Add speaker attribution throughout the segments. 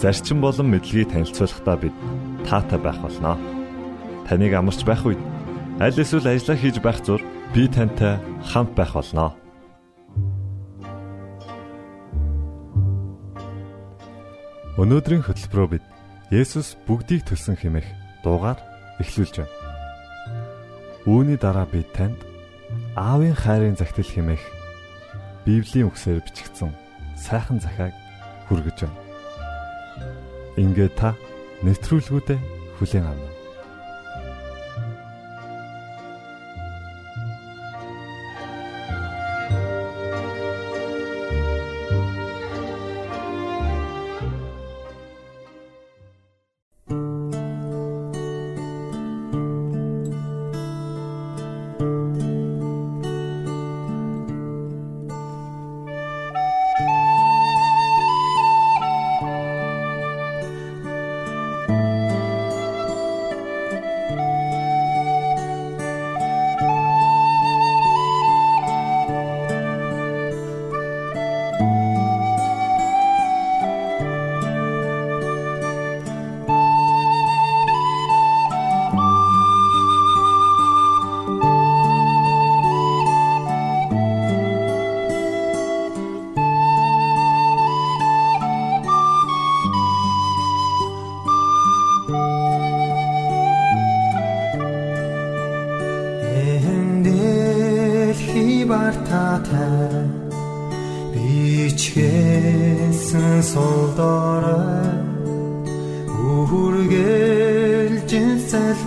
Speaker 1: зарчим болон мэдлэгийг танилцуулахдаа бид таатай байх болноо. Таныг амарч байх үед аль эсвэл ажиллаа хийж байх зур би тантай хамт байх болноо. Өнөөдрийн хөтөлбөрөөр бид Есүс бүгдийг төлсөн хэмээх дуугаар эхлүүлж байна. Үүний дараа би танд аавын хайрын загтал хэмээх Библийн үгсээр бичигдсэн сайхан захааг хүргэж байна. Ингээ та нэвтрүүлгүүдэд хүлээн авна.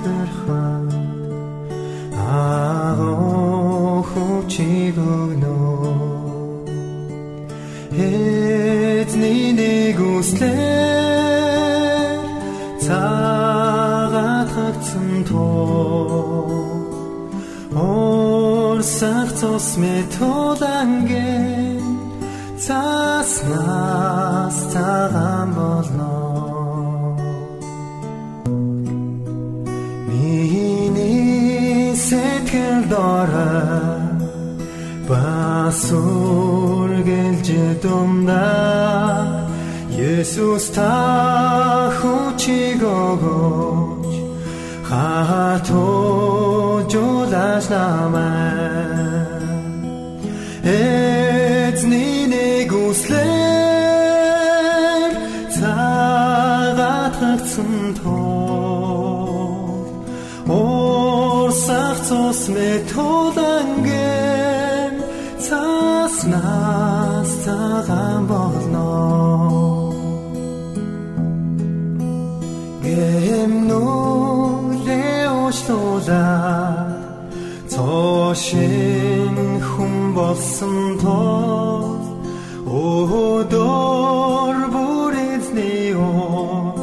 Speaker 2: Залбирхаа аа хүчиг өгнө эзний нэг үслэр цагаат хагцсан тоо Орсах цус методангэ цааснаас цагаан бас үргэлж дундаа Есүс та хүчиг өгөөч хатуужуулаш намайг эзний нэг үслэр цагаатгсан тоо. Орсах цус методанген болсон тоо Өдөр бүр эзний од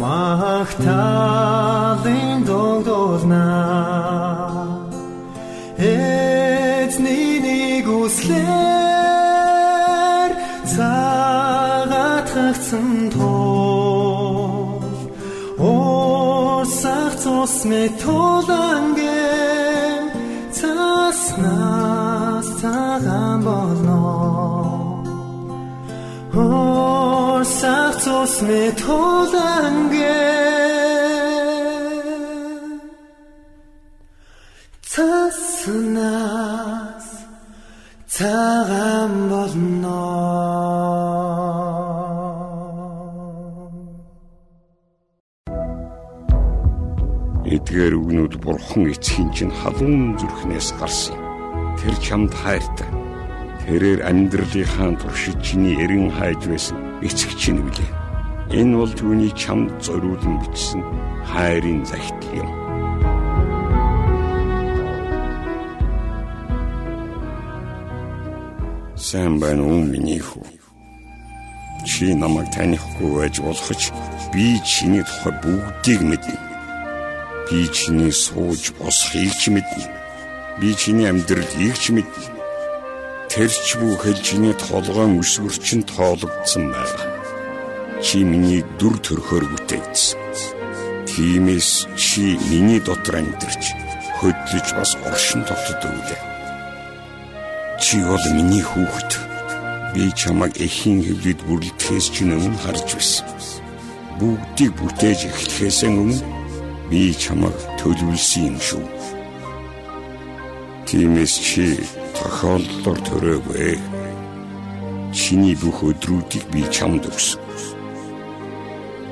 Speaker 2: магтаалын догдолна Эзний нэг үслэр цагаатгсан тоо Орсах цус метоланген цаснаас цагаан болно Орсах цус метоланген цаснаас цагаан болно.
Speaker 3: Эдгээр үгнүүд бурхан эцгийн чинь халуун зүрхнээс гарсан. Тэр чамд хайртай. Тэрээр амьдралынхаа туршид чиний эрен хайж байсан эцэг чинь билээ. Энэ бол түүний чамд зориулан бичсэн хайрын захидал юм. Сайн байна уу миний хүү? чи намайг танихгүй байж болох ч би чиний тухай бүгдийг мэднэ. Би чиний сууж босхийг ч мэднэ. Би чиний амьдралыг ч мэднэ. Тэрч бүхэл чиний толгойн өсвөрчин тоологдсон байна. Чи миний дүр төрхөөр бүтээгдсэн. Тиймээс чи миний дотор амьдарч хөдлөж бас оршин тогтод өглөө. Чи бол миний хүүхэд. Би чамайг эхийн хөвлөд бүрлдэхээс чинь өмнө харж байсан. Бүгдийг бүтээж эхлэхээс өмнө би чамайг төлөвлөсөн юм шүү. Тиймээс чи тохиолдлоор төрөөгүй. Чиний бүх өдрүүдийг би чамд өгсөн.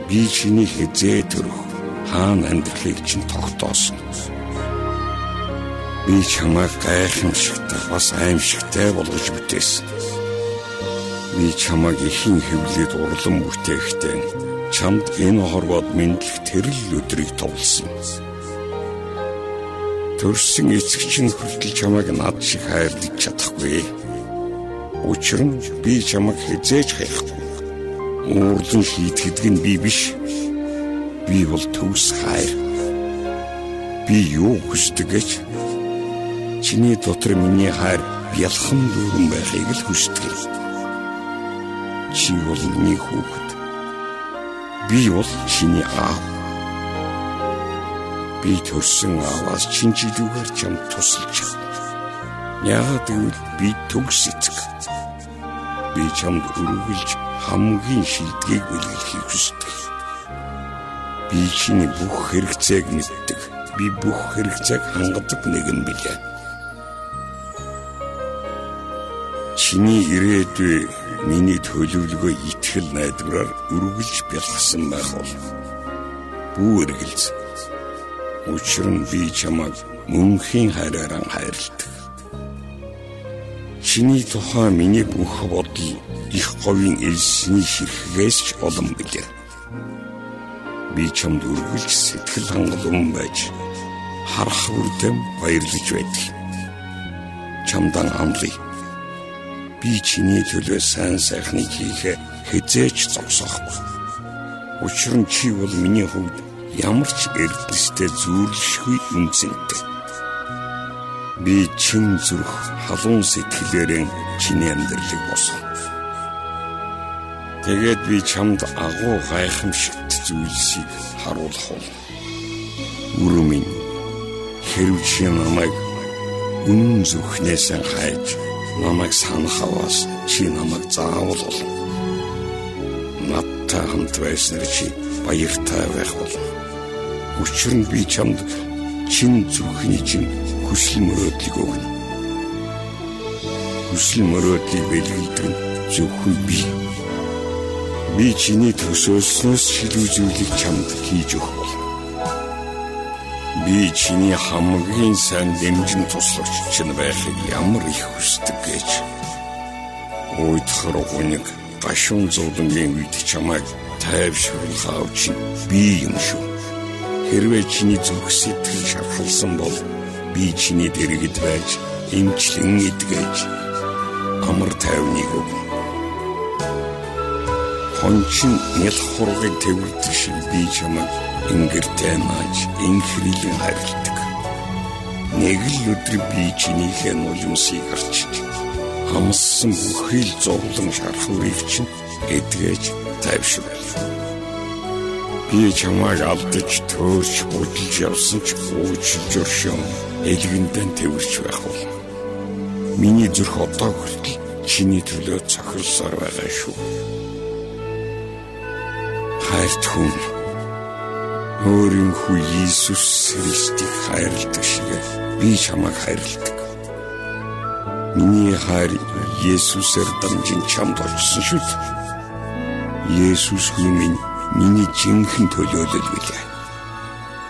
Speaker 3: Би чиний хизээ төрөх хаана амьдралыг чинь тогтоосон. Би чамайг гайхамшигтай бас аимшигтай болгож бүтээсэн. Би чамайг ихэн хөвлөд урлан бүтээхдээ чамд энэ хорвоод мэдлэх тэрл өдрийг товлсон. Төрсөн эцэгчин хүртэл чамайг над шиг хайрлаж чадахгүй. Учир нь би чамайг хизээж хайхгүй. Уурлан шийтгэдэг нь би биш. Би бол төвс хайр. Би юу хүсдэг гэж чиний дотор миний хайр бялхан дүүрэн байхыг л хүсдэг чи бол миний хүүхэд. Би бол чиний аав. Би төрсөн ааваас чинжилүүгээр чам тусалж чадна. Яагаад гэвэл би төгс эцэг. Би чамд өргөлж хамгийн шилдгийг бэлгэлхийг хүсдэг. Би чиний бүх хэрэгцээг мэддэг. Би бүх хэрэгцээг хангадаг нэгэн билээ. Чиний ирээдүй миний төлөвлөгөө итгэл найдвараар үргэлж бэлгсэн байх бол бүү эргэлз. Учир нь би чамайг мөнхийн хайраараа хайрладаг. Чиний тухай миний бүх бодол их говийн элсний ширхгээс ч олон билээ. Би чамд үргэлж сэтгэл хангалуун байж харах үрдэм баярлаж байдаг. Чамдан амлая би чиний төлөө сайн сайхныг хийхэ хизээч зогсоохгүй. Учир нь чи бол миний хувьд ямар ч эрдэнэстэй зүйрлэшгүй үнцэнтэй. Би чин зүрх халуун сэтгэлээрэн чиний амьдралыг босгоо. Тэгээд би чамд агуу гайхамшигт зүйлсийг харуулах бол. Үрүмэн хэрв чи намайг үнэн зүрхнээс хайж намайг санах аваас чи намайг заавал олно. Надтай хамт байснаар чи баяртай байх болно. Учир нь би чамд чин зүрхний чин хүсэл мөрөөдлийг өгнө. Хүсэл мөрөөдлийг нь зөвхөн би. Би чиний төсөөлснөөс шилүү зүйлийг чамд хийж өгөх. Би чиний хамгийн сайн дэмжин туслагч чинь байхыг ямар их хүсдэг гэж. Уйдхар гуниг гашуун зовлонгийн үед чамайг тайвшруулах авч би юм шүү. Хэрвээ чиний зүрх сэтгэл шархалсан бол би чиний дэргэд байж эмчлэн идгэж амар тайвныг өгнө. Хончин нял хургыг тэрвэрдэг шиг би чамайг ингэртэй нааж инхрийлэн харилдаг. Нэг л өдөр би чинийхээ нулимсыг харчиж хамссан бүхэл зовлон шархуурыг чинь эдгэж тайвшруулав. Би чамайг алдаж төөрч будалж явсан ч уучлж өршөөн элгэндэн тэрвэрч байх бол. Миний зүрх одоо хүртэл чиний төлөө цохилсоор байгаа шүү. Хайрт хүн өөрийн хүү Иесус Христийг хайрладаг шиг би чамайг хайрладаг. Миний хайр Есүсээр дамжин чамд очсон шүү. Есүс минь миний жинхэнэ төлөөлөл билээ.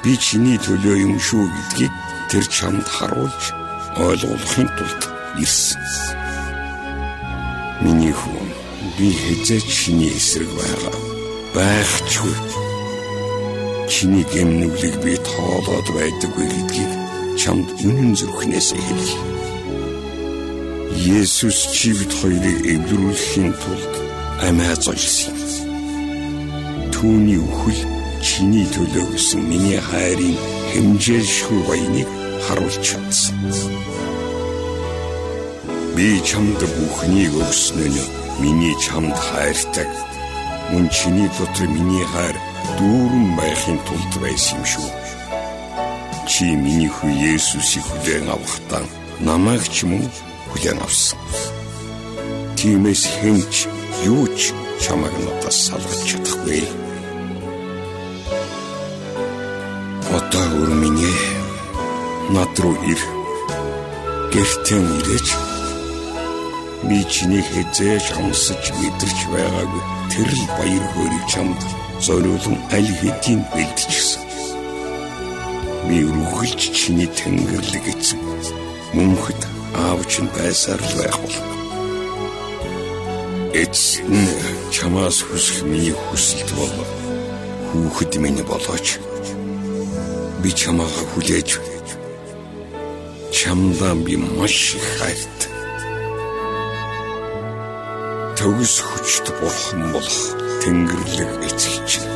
Speaker 3: Би чиний төлөө юм шүү гэдгийг тэр чамд харуулж ойлгуулахын тулд ирсэн. Миний хүү би хэзээ чиний эсрэг байгаа байхчгүй чиний гэмнүглийг би тоолоод байдаггүй гэдгийг чамд үнэн зүрхнээс хэлье. Есүс чи бид хоёрыг эвлэрүүлэхийн тулд амиа золсон. Түүний үхэл чиний төлөө гэсэн миний хайрын хэмжээлшгүй баяныг харуулж чадсан. Би чамд бүхнийг өгсөн нь миний чамд хайртай. Мөн чиний дотор миний хайр дүүрэн байхын тулд байсан юм шүү. Чи миний хүү Есүсийг хүлээн авахдаа намайг ч мөн хүлээн авсан. Тиймээс хинч юу ч чамайг надаас салгаж чадахгүй. Одоо өрминээ над руу ир. Гэртэн ирэж би чиний хязээж амсаж мэдэрч байгаагүй тэр л баяр хөөргийг чамд зориулан аль хэдийн бэлдчихсэн. Би үргэлж чиний тэнгэрлэг эзэн мөнхөд аавч нь байсаар л байх бол. Эцэн чамаас хүсэх миний хүсэлт бол хүүхэд минь болооч. Би чамаа хүлээж чамдаа би маш их хайртай. Төгс хүчт бурхан болох Тэнгэрлэг эцэгч.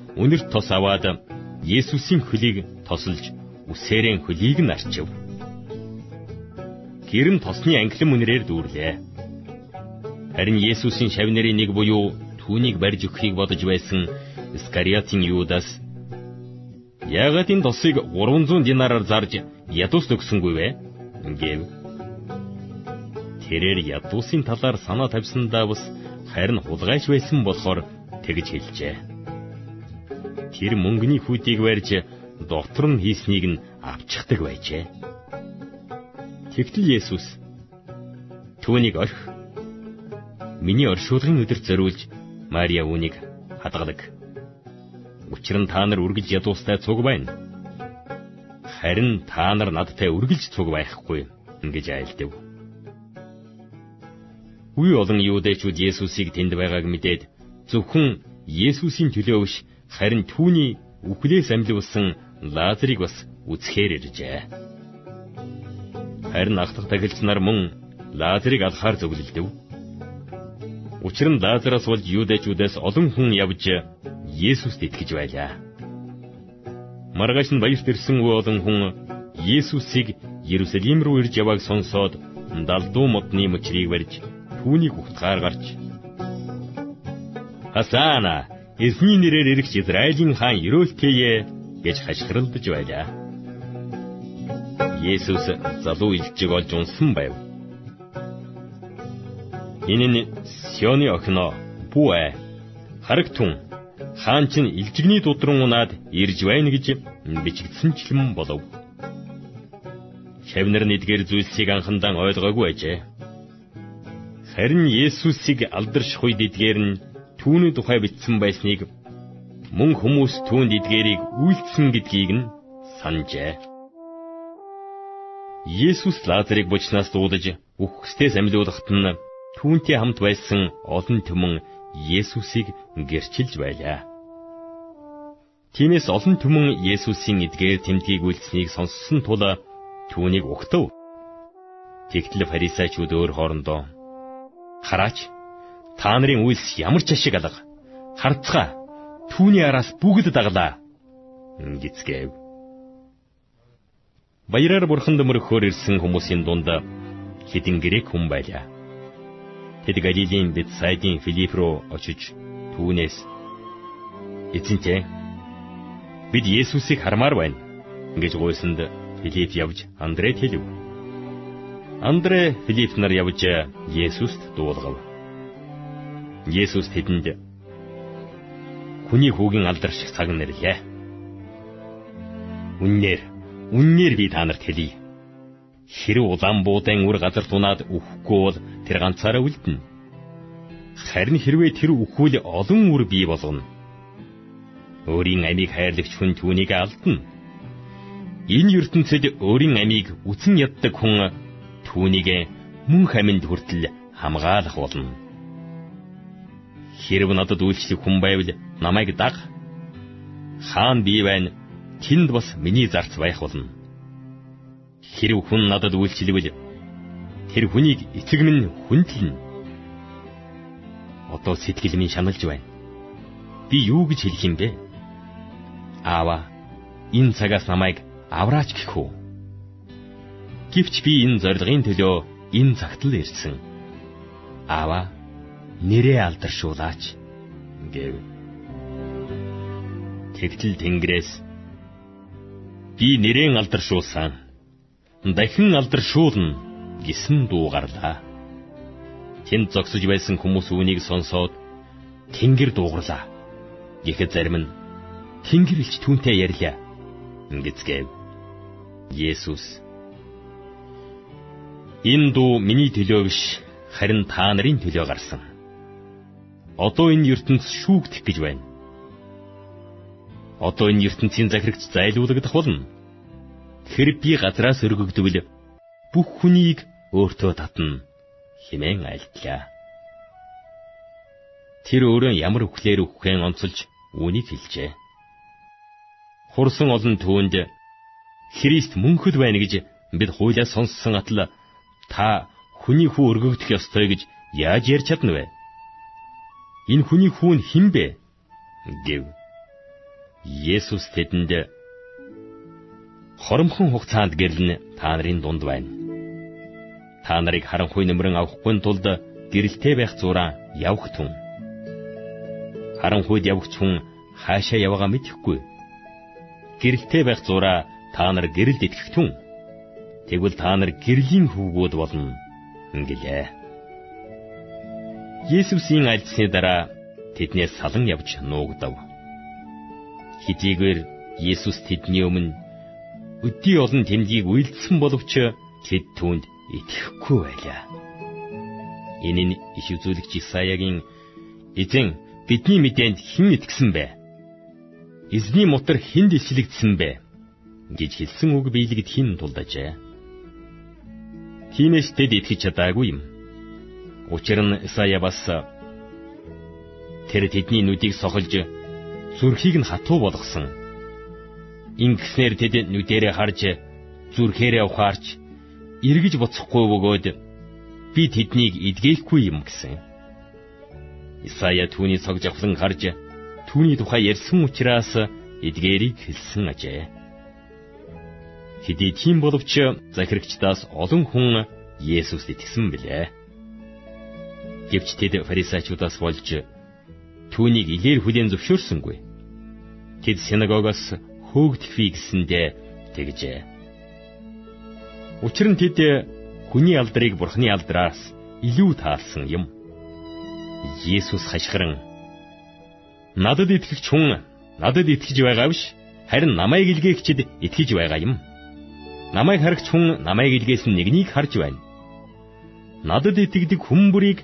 Speaker 4: үнэрт тос аваад Есүсийн хөлийг тосолж үсээрэн хөлийг нь арчив. Гэрэм тосны англим үнэрээр дүүрлээ. Харин Есүсийн шавнырын нэг буюу түүнийг барьж өгөхийг бодож байсан Искариотын Юдас Яагаад энэ тосыг 300 динараар зарж ядуус өгсөнгүй вэ? гэв. Тэрээр ядуусын талаар санаа тавьсандаа бас харин хулгайч байсан болохоор тэгж хэлжээ тэр мөнгөний хүйтийг барьж дотор нь хийснийг нь авчихдаг байжээ. Тэгтэл Есүс түүнийг орх миний оршуулгын өдөрт зориулж Мария үүнийг хадгадаг. Учир нь та нар үргэлж ядуустай цуг байна. Харин та нар надтай үргэлж цуг байхгүй ингэж айлдав. Үе олон юудэчүүд Есүсийг тэнд байгааг мэдээд зөвхөн Есүсийн төлөө биш харин түүний үхлээс амьлуулсан Лазарыг бас үзэхээр иржээ. Харин ахтах тахилч нар мөн Лазарыг алхаар зөвлөлдөв. Учир нь Лазараас болж юудэчүүдээс олон хүн явж Есүст итгэж байлаа. Маргааш нь баярт ирсэн олон хүн Есүсийг Иерусалим руу ирж явааг сонсоод далдуу модны мөчрийг барьж түүнийг ухтгаар гарч Хасана эзний нэрээр ирэх Израилийн хаан өрөөлтэйе гэж хашгиралдаж байлаа. Есүс залуу илжиг олж унсан байв. Энэ нь Сионы охиноо Бүэ харагтун хаан чинь илжигний дудран унаад ирж байна гэж бичигдсэнчлэн болов. Шавнар нь эдгээр зүйлсийг анхандаа ойлгоогүй ажээ. Харин Есүсийг алдарших үед эдгээр нь түүний тухай бичсэн байсныг мөн хүмүүс түүнд эдгээрийг үйлдсэн гэдгийг нь санджээ. Есүс Лазарыг бочнаас дуудаж үхгсдээс амьлуулахад нь түүнтэй хамт байсан олон түмэн Есүсийг гэрчилж байлаа. Тиймээс олон түмэн Есүсийн эдгээр тэмдгийг үйлсныг сонссон тул түүнийг угтав. Тэгтэл фарисеучуд өөр хоорондоо хараач та нарын үйлс ямар ч ашиг алга харцгаа түүний араас бүгд даглаа гисгэв. Баяраар бурханд мөрөхөөр ирсэн хүмүүсийн дунд хэдин грек хүн байлаа. Тэд Галилийн Бетсайдын Филипп руу очиж түүнээс эзэнтэй бид Есүсийг хармаар байна гэж гуйсанд Филипп явж Андред хэлв. Андре Филипп нар явж Есүст дуулгав. Есүс тэдэнд хүний хүүгийн алдар шиг цаг нэрлээ. Үннээр, үннээр би та нарт хэлье. Хэрэг улаан буудан үр газар тунаад үхэхгүй бол тэр ганцаараа үлдэнэ. Харин хэрвээ тэр үхвэл олон үр бий болгоно. Өөрийн амийг хайрлагч хүн түүнийг алдна. Энэ ертөнцид өөрийн амийг үтэн яддаг хүн түүнийг мөн хаминд хүртэл хамгаалах болно. Хэрв надад үйлчлэх хүн байвал намайг даг. Хаан бий байна. Тэнд бас миний зарц байх болно. Хэрв хүн надад үйлчлэвэл тэр хүнийг эцэг минь хүндлэнэ. Одоо сэтгэл минь шаналж байна. Би юу гэж хэлэх юм бэ? Аава, энэ цагаас намайг авраач гэх үү? Гэвч би энэ зорилгын төлөө энэ цагт л ирсэн. Аава, нэрээ алдаршуулаач гэв. Тэгтэл Тэнгэрээс би нэрээ алдаршуулсан. Дахин алдаршуулна гэсэн дуу гарлаа. Тэнд зогсож байсан хүмүүс үүнийг сонсоод Тэнгэр дуугарлаа. Гэхэд зарим нь Тэнгэр илч түүнтэй ярьлаа. Ингэцгээв. Есүс Энэ дуу миний төлөө биш харин та нарын төлөө гарсан. Одоо энэ ертөнц шүүгдэх гэж байна. Одоо энэ ертөнцийн захирагч зайлуулагдах болно. Тэр би газраас өргөгдвөл бүх хүнийг өөртөө татна хэмээн айлтлаа. Тэр өөрөө ямар үхлээр үххэн онцолж үүнийг хэлжээ. Хурсан олон түүнд Христ мөнхөд байна гэж бид хуулиас сонссон атал та хүний хүү өргөгдөх ёстой гэж яаж ярьж чадна вэ? Энэ хүний хүү нь хэн бэ? гэв. Есүс тэдэнд хоромхон хугацаанд гэрлэн та нарын дунд байна. Та нарыг харанхуй нэмрэн авахгүй тулд гэрэлтэй байх зураа явах түн. Харанхуйд явагч хүн хаашаа яваагаа мэдэхгүй. Гэрэлтэй байх зураа та нар гэрэлд итгэх түн. Тэгвэл та нар гэрлийн хүүгүүд болно гэлээ. Есүсийн альцсны дараа тэднээс салан явж нуугдав. Хитийгээр Есүс тэдний өмнө өдий олон тэмдгийг үйлдсэн боловч тэд түүнд итгэхгүй байлаа. Энэ нь их үзүүлэгч Исаягийн эзэн бидний мэдээнд хэн итгэсэн бэ? Эзний мотор хэнд ислэгдсэн бэ? гэж хэлсэн үг биелэгд хин тулдажээ. Тиймээс тэд итгэж чадаагүй юм. Учир нь Исая бас тэр тэдний нүдийг сохолж зүрхийг нь хатуу болгосон. Ингэснээр тэд нүдэрээ харж зүрхээрээ ухаарч эргэж буцахгүй бөгөөд би тэднийг эдгээхгүй юм гэсэн. Исая түүний цог жавхлан харж түүний тухай ярьсан учраас эдгээрийг хэлсэн ажээ. Хэдий тийм боловч захирагчдаас олон хүн Есүст итгэсэн билээ. Гэвч тэд фарисеучудаас болж түүнийг илээр хүлээн зөвшөөрсөнгүй. Тэд синагогоос хөөгдөхвээ гэсэндээ тэгжээ. Учир нь тэд хүний алдрыг бурхны алдраас илүү таалсан юм. Есүс хашгиран надад итгэгч хүн надад итгэж байгаа биш харин намайг илгээгчд итгэж байгаа юм Намайг харагч хүн намайг илгээсэн нэгнийг харж байна. Надад итгэдэг хүн бүрийг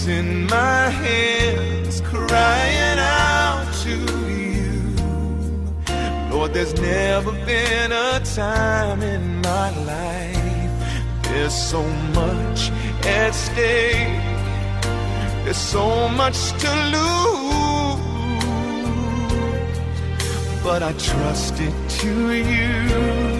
Speaker 5: facing my hands, crying out to you. Lord, there's never been a time in my life. There's so much at stake. There's so much to lose. But I trust it to you.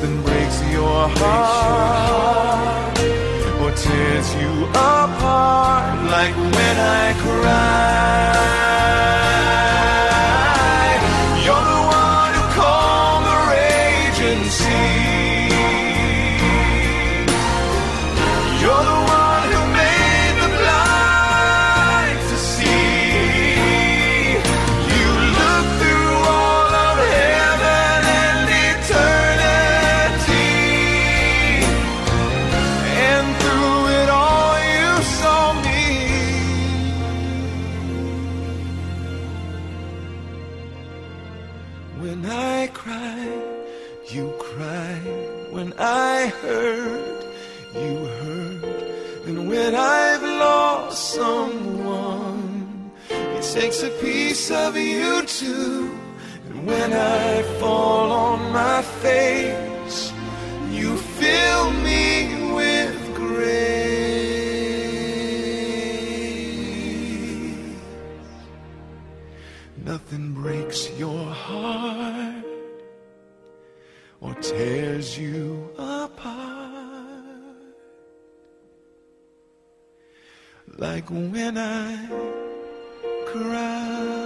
Speaker 5: Cause breaks your heart or tears you apart like when I cry. When I cry, you cry. When I hurt, you hurt. And when I've lost someone, it takes a piece of you too. And when I fall on my face, you fill me with grace. Nothing breaks your tears you apart like when I cry.